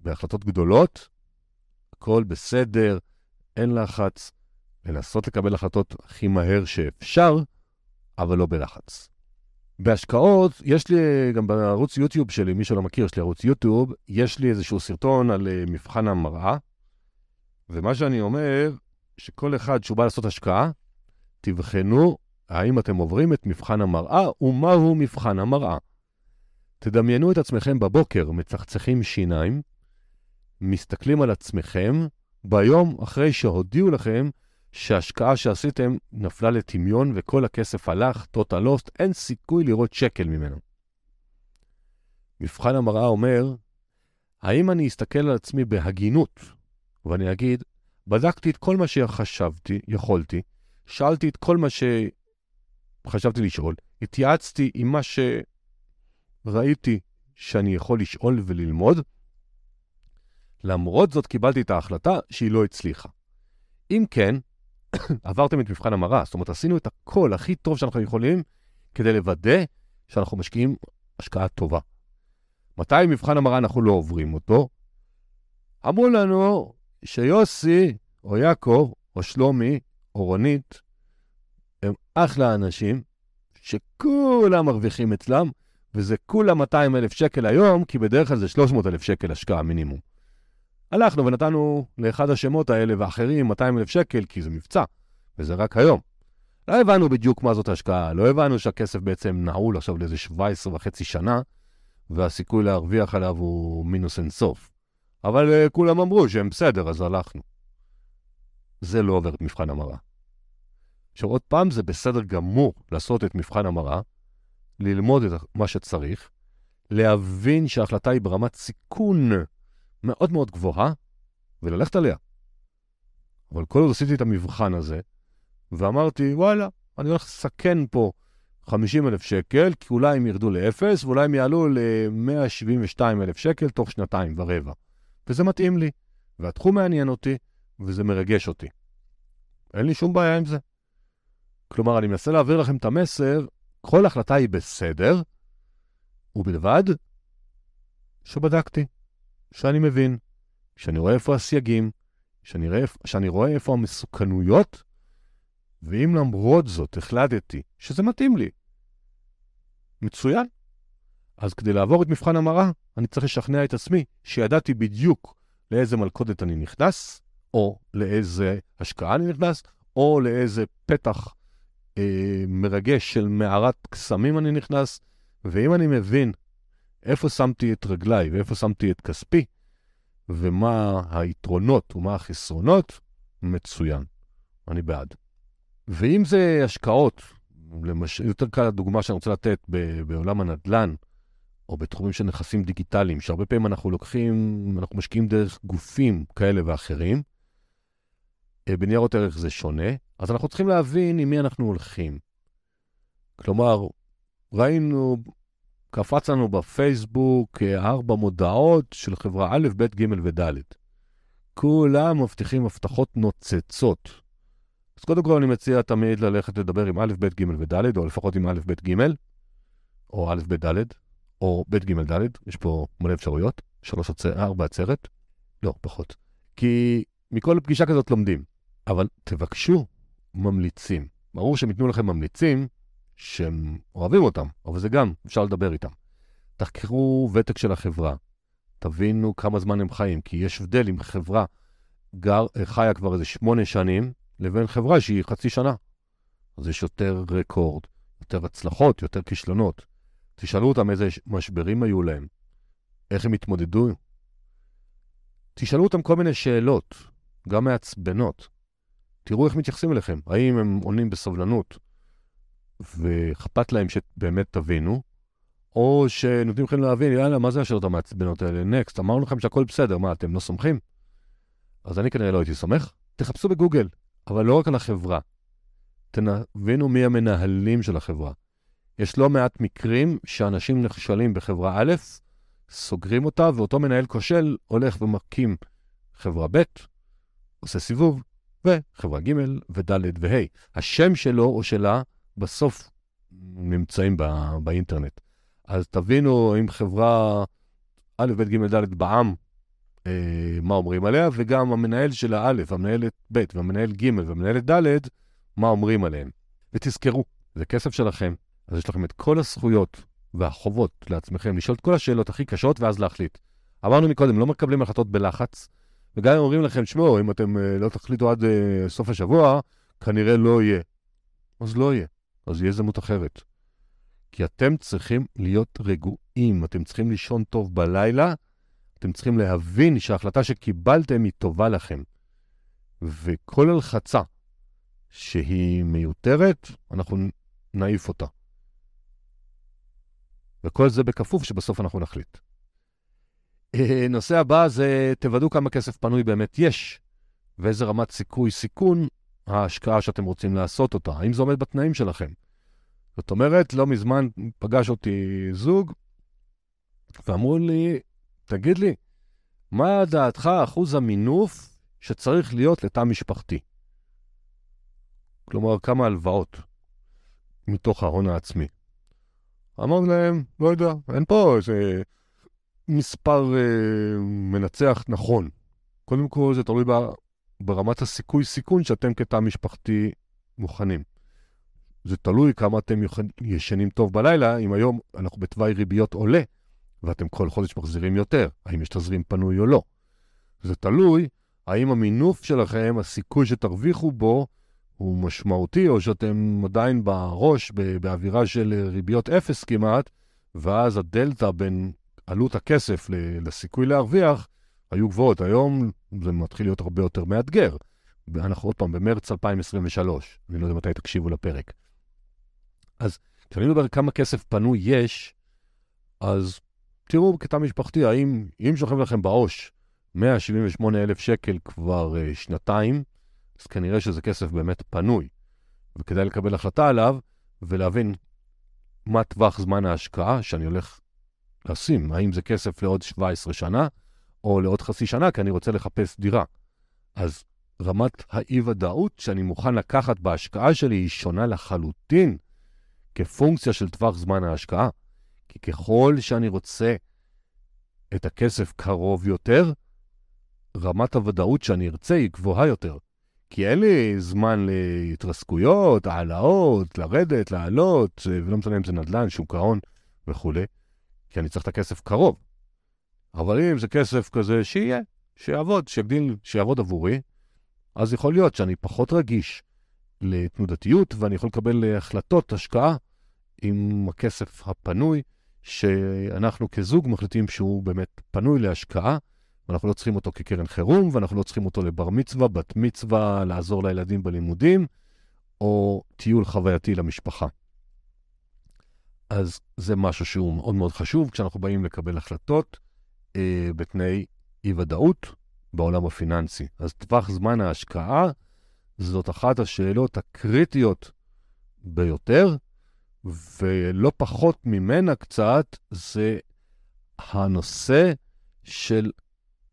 בהחלטות גדולות, הכל בסדר, אין לחץ, לנסות לקבל החלטות הכי מהר שאפשר, אבל לא בלחץ. בהשקעות, יש לי גם בערוץ יוטיוב שלי, מי שלא מכיר, יש לי ערוץ יוטיוב, יש לי איזשהו סרטון על uh, מבחן המראה, ומה שאני אומר, שכל אחד שהוא בא לעשות השקעה, תבחנו האם אתם עוברים את מבחן המראה ומהו מבחן המראה. תדמיינו את עצמכם בבוקר מצחצחים שיניים, מסתכלים על עצמכם ביום אחרי שהודיעו לכם שההשקעה שעשיתם נפלה לטמיון וכל הכסף הלך, total lost, אין סיכוי לראות שקל ממנו. מבחן המראה אומר, האם אני אסתכל על עצמי בהגינות ואני אגיד, בדקתי את כל מה שחשבתי, יכולתי, שאלתי את כל מה שחשבתי לשאול, התייעצתי עם מה שראיתי שאני יכול לשאול וללמוד, למרות זאת קיבלתי את ההחלטה שהיא לא הצליחה. אם כן, עברתם את מבחן המראה, זאת אומרת, עשינו את הכל הכי טוב שאנחנו יכולים כדי לוודא שאנחנו משקיעים השקעה טובה. מתי מבחן המראה אנחנו לא עוברים אותו? אמרו לנו שיוסי, או יעקב, או שלומי, או רונית, הם אחלה אנשים, שכולם מרוויחים אצלם, וזה כולה 200 אלף שקל היום, כי בדרך כלל זה 300 אלף שקל השקעה מינימום. הלכנו ונתנו לאחד השמות האלה ואחרים 200 אלף שקל, כי זה מבצע, וזה רק היום. לא הבנו בדיוק מה זאת השקעה, לא הבנו שהכסף בעצם נעול עכשיו לאיזה 17 וחצי שנה, והסיכוי להרוויח עליו הוא מינוס אינסוף. אבל uh, כולם אמרו שהם בסדר, אז הלכנו. זה לא עובר את מבחן המראה. עכשיו עוד פעם, זה בסדר גמור לעשות את מבחן המראה, ללמוד את מה שצריך, להבין שההחלטה היא ברמת סיכון מאוד מאוד גבוהה, וללכת עליה. אבל כל עוד עשיתי את המבחן הזה, ואמרתי, וואלה, אני הולך לסכן פה 50 אלף שקל, כי אולי הם ירדו לאפס, ואולי הם יעלו ל-172 אלף שקל תוך שנתיים ורבע. וזה מתאים לי, והתחום מעניין אותי, וזה מרגש אותי. אין לי שום בעיה עם זה. כלומר, אני מנסה להעביר לכם את המסר, כל החלטה היא בסדר, ובלבד שבדקתי, שאני מבין, שאני רואה איפה הסייגים, שאני רואה, שאני רואה איפה המסוכנויות, ואם למרות זאת החלטתי שזה מתאים לי, מצוין. אז כדי לעבור את מבחן המראה, אני צריך לשכנע את עצמי שידעתי בדיוק לאיזה מלכודת אני נכנס, או לאיזה השקעה אני נכנס, או לאיזה פתח אה, מרגש של מערת קסמים אני נכנס, ואם אני מבין איפה שמתי את רגליי ואיפה שמתי את כספי, ומה היתרונות ומה החסרונות, מצוין. אני בעד. ואם זה השקעות, למש... יותר קל הדוגמה שאני רוצה לתת בעולם הנדל"ן, או בתחומים של נכסים דיגיטליים, שהרבה פעמים אנחנו לוקחים, אנחנו משקיעים דרך גופים כאלה ואחרים, אה, בניירות ערך זה שונה, אז אנחנו צריכים להבין עם מי אנחנו הולכים. כלומר, ראינו, קפץ לנו בפייסבוק אה, ארבע מודעות של חברה א', ב', ג' וד'. כולם מבטיחים הבטחות נוצצות. אז קודם כל אני מציע תמיד ללכת לדבר עם א', ב', ג' וד', או לפחות עם א', ב', ג', או א', ב', ד', או ב', ג', ד', יש פה מלא אפשרויות, שלוש, ארבע עצרת, לא, פחות. כי מכל פגישה כזאת לומדים, אבל תבקשו ממליצים. ברור שהם ייתנו לכם ממליצים שהם אוהבים אותם, אבל זה גם, אפשר לדבר איתם. תחקרו ותק של החברה, תבינו כמה זמן הם חיים, כי יש הבדל אם חברה גר, חיה כבר איזה שמונה שנים, לבין חברה שהיא חצי שנה. אז יש יותר רקורד, יותר הצלחות, יותר כישלונות. תשאלו אותם איזה משברים היו להם, איך הם התמודדו. תשאלו אותם כל מיני שאלות, גם מעצבנות. תראו איך מתייחסים אליכם. האם הם עונים בסבלנות ואכפת להם שבאמת תבינו, או שנותנים לכם להבין, יאללה, מה זה השאלות המעצבנות האלה? נקסט, אמרנו לכם שהכל בסדר, מה, אתם לא סומכים? אז אני כנראה לא הייתי סומך. תחפשו בגוגל, אבל לא רק על החברה. תבינו מי המנהלים של החברה. יש לא מעט מקרים שאנשים נכשלים בחברה א', סוגרים אותה, ואותו מנהל כושל הולך ומקים חברה ב', עושה סיבוב, וחברה ג' וד' וה'. השם שלו או שלה בסוף נמצאים בא, באינטרנט. אז תבינו אם חברה א', ב', ג', ד' בעם, אה, מה אומרים עליה, וגם המנהל של האלף, המנהלת ב' והמנהל ג' והמנהלת ד', מה אומרים עליהם. ותזכרו, זה כסף שלכם, אז יש לכם את כל הזכויות והחובות לעצמכם לשאול את כל השאלות הכי קשות ואז להחליט. אמרנו מקודם, לא מקבלים החלטות בלחץ, וגם אם אומרים לכם, שמעו, אם אתם uh, לא תחליטו עד uh, סוף השבוע, כנראה לא יהיה. אז לא יהיה, אז יהיה הזדמנות אחרת. כי אתם צריכים להיות רגועים, אתם צריכים לישון טוב בלילה, אתם צריכים להבין שההחלטה שקיבלתם היא טובה לכם. וכל הלחצה שהיא מיותרת, אנחנו נעיף אותה. וכל זה בכפוף שבסוף אנחנו נחליט. אה, נושא הבא זה תוודאו כמה כסף פנוי באמת יש, ואיזה רמת סיכוי סיכון ההשקעה שאתם רוצים לעשות אותה, האם זה עומד בתנאים שלכם. זאת אומרת, לא מזמן פגש אותי זוג, ואמרו לי, תגיד לי, מה דעתך אחוז המינוף שצריך להיות לתא משפחתי? כלומר, כמה הלוואות מתוך ההון העצמי. אמרנו להם, לא יודע, אין פה איזה מספר אה, מנצח נכון. קודם כל, זה תלוי ברמת הסיכוי-סיכון שאתם כתא משפחתי מוכנים. זה תלוי כמה אתם ישנים טוב בלילה, אם היום אנחנו בתוואי ריביות עולה, ואתם כל חודש מחזירים יותר, האם יש תזרים פנוי או לא. זה תלוי האם המינוף שלכם, הסיכוי שתרוויחו בו, הוא משמעותי, או שאתם עדיין בראש, באווירה של ריביות אפס כמעט, ואז הדלתא בין עלות הכסף לסיכוי להרוויח היו גבוהות. היום זה מתחיל להיות הרבה יותר מאתגר. אנחנו עוד פעם במרץ 2023, אני לא יודע מתי תקשיבו לפרק. אז כשאני מדבר כמה כסף פנוי יש, אז תראו בקטע משפחתי, האם, אם שוכב לכם בעו"ש 178 אלף שקל כבר uh, שנתיים, אז כנראה שזה כסף באמת פנוי, וכדאי לקבל החלטה עליו ולהבין מה טווח זמן ההשקעה שאני הולך לשים, האם זה כסף לעוד 17 שנה או לעוד חצי שנה, כי אני רוצה לחפש דירה. אז רמת האי-ודאות שאני מוכן לקחת בהשקעה שלי היא שונה לחלוטין כפונקציה של טווח זמן ההשקעה. כי ככל שאני רוצה את הכסף קרוב יותר, רמת הוודאות שאני ארצה היא גבוהה יותר. כי אין לי זמן להתרסקויות, העלאות, לרדת, לעלות, ולא משנה אם זה נדל"ן, שוק ההון וכולי, כי אני צריך את הכסף קרוב. אבל אם זה כסף כזה, שיהיה, שיעבוד, שיגדיל, שיעבוד עבורי, אז יכול להיות שאני פחות רגיש לתנודתיות, ואני יכול לקבל החלטות, השקעה, עם הכסף הפנוי, שאנחנו כזוג מחליטים שהוא באמת פנוי להשקעה, ואנחנו לא צריכים אותו כקרן חירום, ואנחנו לא צריכים אותו לבר מצווה, בת מצווה, לעזור לילדים בלימודים, או טיול חווייתי למשפחה. אז זה משהו שהוא מאוד מאוד חשוב כשאנחנו באים לקבל החלטות אה, בתנאי אי-ודאות בעולם הפיננסי. אז טווח זמן ההשקעה זאת אחת השאלות הקריטיות ביותר, ולא פחות ממנה קצת, זה הנושא של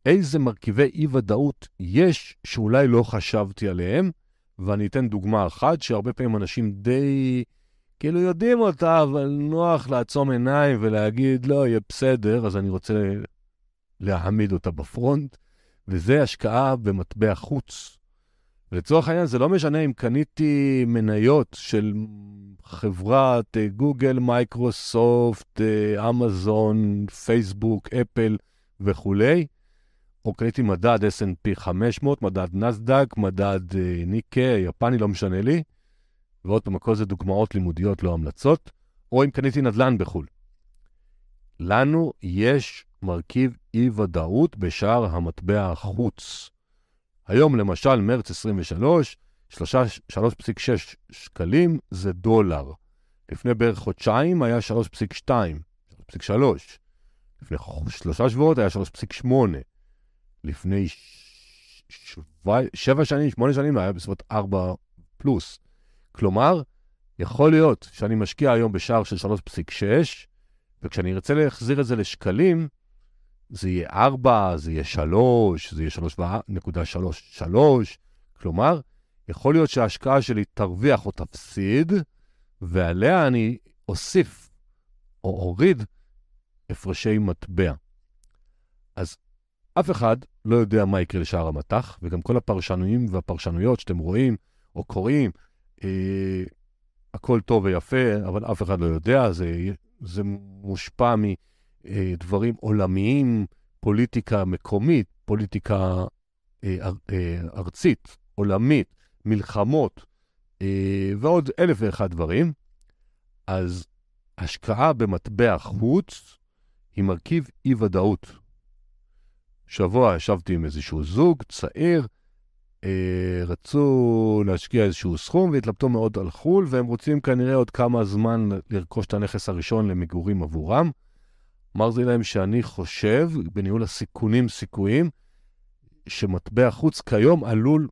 איזה מרכיבי אי-ודאות יש שאולי לא חשבתי עליהם, ואני אתן דוגמה אחת, שהרבה פעמים אנשים די כאילו יודעים אותה, אבל נוח לעצום עיניים ולהגיד, לא, יהיה בסדר, אז אני רוצה להעמיד אותה בפרונט, וזה השקעה במטבע חוץ. ולצורך העניין, זה לא משנה אם קניתי מניות של חברת אה, גוגל, מייקרוסופט, אה, אמזון, פייסבוק, אפל וכולי, או קניתי מדד S&P 500, מדד נסדק, מדד uh, ניקה, יפני, לא משנה לי. ועוד פעם, הכל זה דוגמאות לימודיות, לא המלצות, או אם קניתי נדל"ן בחו"ל. לנו יש מרכיב אי-ודאות בשער המטבע החוץ. היום, למשל, מרץ 23, 3.6 שקלים זה דולר. לפני בערך חודשיים היה 3.2, 3.3. לפני שלושה שבועות היה 3.8. לפני שבע שנים, שמונה שנים, היה בסביבות ארבע פלוס. כלומר, יכול להיות שאני משקיע היום בשער של 3.6, וכשאני ארצה להחזיר את זה לשקלים, זה יהיה 4, זה יהיה 3, זה יהיה 3.33. כלומר, יכול להיות שההשקעה שלי תרוויח או תפסיד, ועליה אני אוסיף או אוריד הפרשי מטבע. אז אף אחד לא יודע מה יקרה לשער המטח, וגם כל הפרשנויים והפרשנויות שאתם רואים או קוראים, אה, הכל טוב ויפה, אבל אף אחד לא יודע, זה, זה מושפע מדברים עולמיים, פוליטיקה מקומית, פוליטיקה אה, אה, ארצית, עולמית, מלחמות אה, ועוד אלף ואחד דברים. אז השקעה במטבע חוץ היא מרכיב אי-ודאות. שבוע ישבתי עם איזשהו זוג צעיר, אה, רצו להשקיע איזשהו סכום והתלבטו מאוד על חו"ל, והם רוצים כנראה עוד כמה זמן לרכוש את הנכס הראשון למגורים עבורם. אמרתי להם שאני חושב, בניהול הסיכונים סיכויים, שמטבע חוץ כיום עלול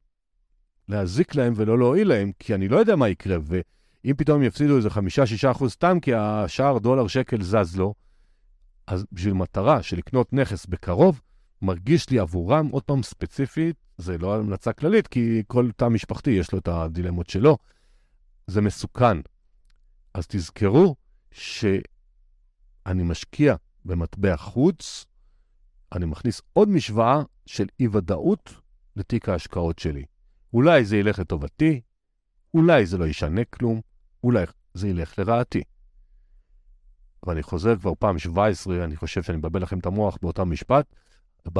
להזיק להם ולא להועיל להם, כי אני לא יודע מה יקרה, ואם פתאום יפסידו איזה 5-6 אחוז סתם כי השער דולר שקל זז לו, אז בשביל מטרה של לקנות נכס בקרוב, מרגיש לי עבורם, עוד פעם ספציפית, זה לא המלצה כללית, כי כל תא משפחתי יש לו את הדילמות שלו, זה מסוכן. אז תזכרו שאני משקיע במטבע חוץ, אני מכניס עוד משוואה של אי-ודאות לתיק ההשקעות שלי. אולי זה ילך לטובתי, אולי זה לא ישנה כלום, אולי זה ילך לרעתי. ואני חוזר כבר פעם 17, אני חושב שאני מבלבל לכם את המוח באותה משפט, <laughs>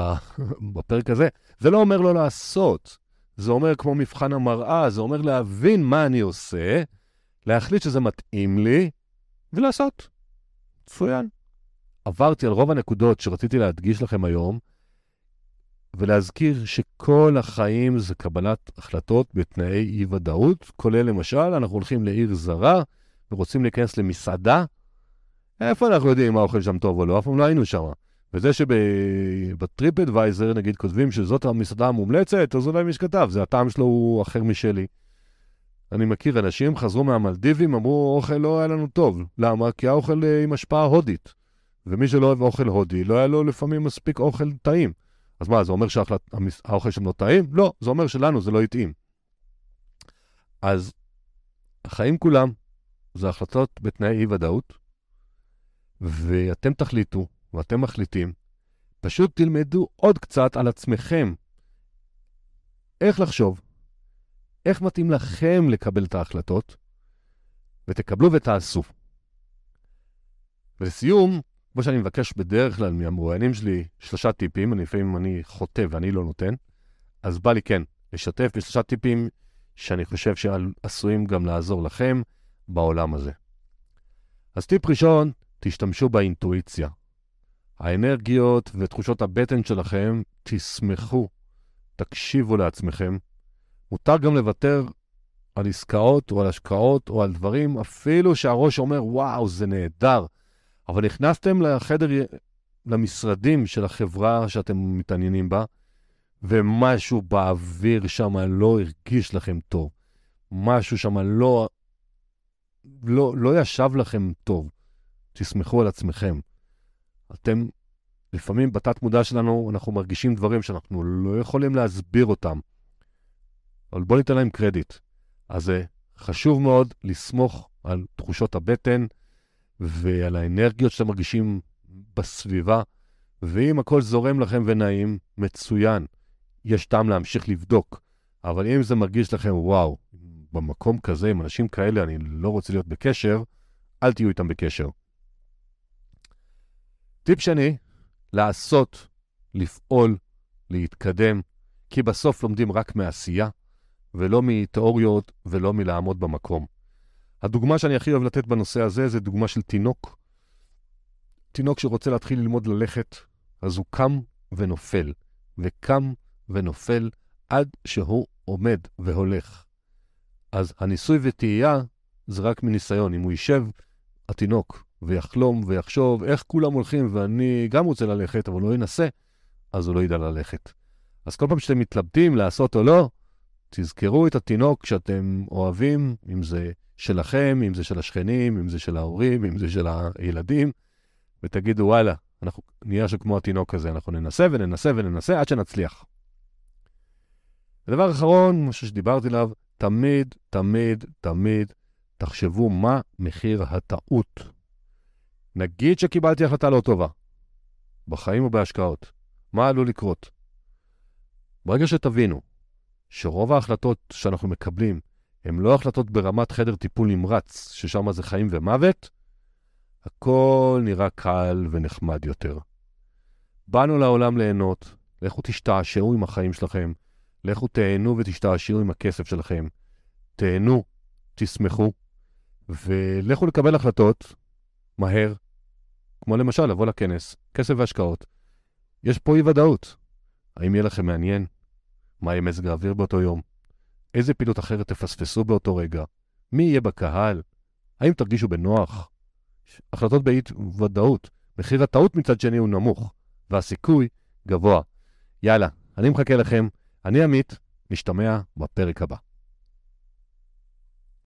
בפרק הזה, זה לא אומר לא לעשות. זה אומר כמו מבחן המראה, זה אומר להבין מה אני עושה, להחליט שזה מתאים לי, ולעשות. מצוין. עברתי על רוב הנקודות שרציתי להדגיש לכם היום, ולהזכיר שכל החיים זה קבלת החלטות בתנאי אי-ודאות, כולל למשל, אנחנו הולכים לעיר זרה ורוצים להיכנס למסעדה, איפה אנחנו יודעים מה האוכל שם טוב או לא? אף פעם לא היינו שם. וזה שבטריפ אדוויזר, נגיד, כותבים שזאת המסעדה המומלצת, אז אולי מי שכתב, זה הטעם שלו הוא אחר משלי. אני מכיר אנשים, חזרו מהמלדיבים, אמרו, אוכל לא היה לנו טוב. למה? כי האוכל אה, עם השפעה הודית. ומי שלא אוהב אוכל הודי, לא היה לו לפעמים מספיק אוכל טעים. אז מה, זה אומר שהאוכל שם לא טעים? לא, זה אומר שלנו זה לא התאים. אז החיים כולם זה החלטות בתנאי אי-ודאות, ואתם תחליטו, ואתם מחליטים, פשוט תלמדו עוד קצת על עצמכם. איך לחשוב, איך מתאים לכם לקבל את ההחלטות, ותקבלו ותעשו. ולסיום, כמו שאני מבקש בדרך כלל מהמרואיינים שלי, שלושה טיפים, אני לפעמים אני חוטא ואני לא נותן, אז בא לי כן לשתף בשלושה טיפים שאני חושב שעשויים גם לעזור לכם בעולם הזה. אז טיפ ראשון, תשתמשו באינטואיציה. האנרגיות ותחושות הבטן שלכם, תשמחו, תקשיבו לעצמכם. מותר גם לוותר על עסקאות או על השקעות או על דברים, אפילו שהראש אומר, וואו, זה נהדר. אבל נכנסתם לחדר, למשרדים של החברה שאתם מתעניינים בה, ומשהו באוויר שם לא הרגיש לכם טוב. משהו שם לא, לא, לא ישב לכם טוב. תסמכו על עצמכם. אתם, לפעמים בתת מודע שלנו, אנחנו מרגישים דברים שאנחנו לא יכולים להסביר אותם. אבל בואו ניתן להם קרדיט. אז זה חשוב מאוד לסמוך על תחושות הבטן ועל האנרגיות שאתם מרגישים בסביבה, ואם הכל זורם לכם ונעים, מצוין. יש טעם להמשיך לבדוק. אבל אם זה מרגיש לכם, וואו, במקום כזה, עם אנשים כאלה, אני לא רוצה להיות בקשר, אל תהיו איתם בקשר. טיפ שני, לעשות, לפעול, להתקדם, כי בסוף לומדים רק מעשייה, ולא מתיאוריות ולא מלעמוד במקום. הדוגמה שאני הכי אוהב לתת בנושא הזה זה דוגמה של תינוק. תינוק שרוצה להתחיל ללמוד ללכת, אז הוא קם ונופל, וקם ונופל עד שהוא עומד והולך. אז הניסוי וטעייה זה רק מניסיון. אם הוא יישב, התינוק, ויחלום ויחשוב איך כולם הולכים ואני גם רוצה ללכת, אבל לא ינסה, אז הוא לא ידע ללכת. אז כל פעם שאתם מתלבטים לעשות או לא, תזכרו את התינוק שאתם אוהבים, אם זה שלכם, אם זה של השכנים, אם זה של ההורים, אם זה של הילדים, ותגידו, וואלה, אנחנו נהיה שכמו התינוק הזה, אנחנו ננסה וננסה וננסה עד שנצליח. ודבר אחרון, משהו שדיברתי עליו, תמיד, תמיד, תמיד תחשבו מה מחיר הטעות. נגיד שקיבלתי החלטה לא טובה, בחיים או בהשקעות, מה עלול לקרות? ברגע שתבינו שרוב ההחלטות שאנחנו מקבלים הן לא החלטות ברמת חדר טיפול נמרץ, ששם זה חיים ומוות, הכל נראה קל ונחמד יותר. באנו לעולם ליהנות, לכו תשתעשעו עם החיים שלכם, לכו תהנו ותשתעשעו עם הכסף שלכם. תהנו, תשמחו, ולכו לקבל החלטות מהר, כמו למשל לבוא לכנס, כסף והשקעות. יש פה אי-ודאות. האם יהיה לכם מעניין? מה יהיה מזג האוויר באותו יום? איזה פעילות אחרת תפספסו באותו רגע? מי יהיה בקהל? האם תרגישו בנוח? החלטות באי-ודאות. מחיר הטעות מצד שני הוא נמוך, והסיכוי גבוה. יאללה, אני מחכה לכם. אני עמית, נשתמע בפרק הבא.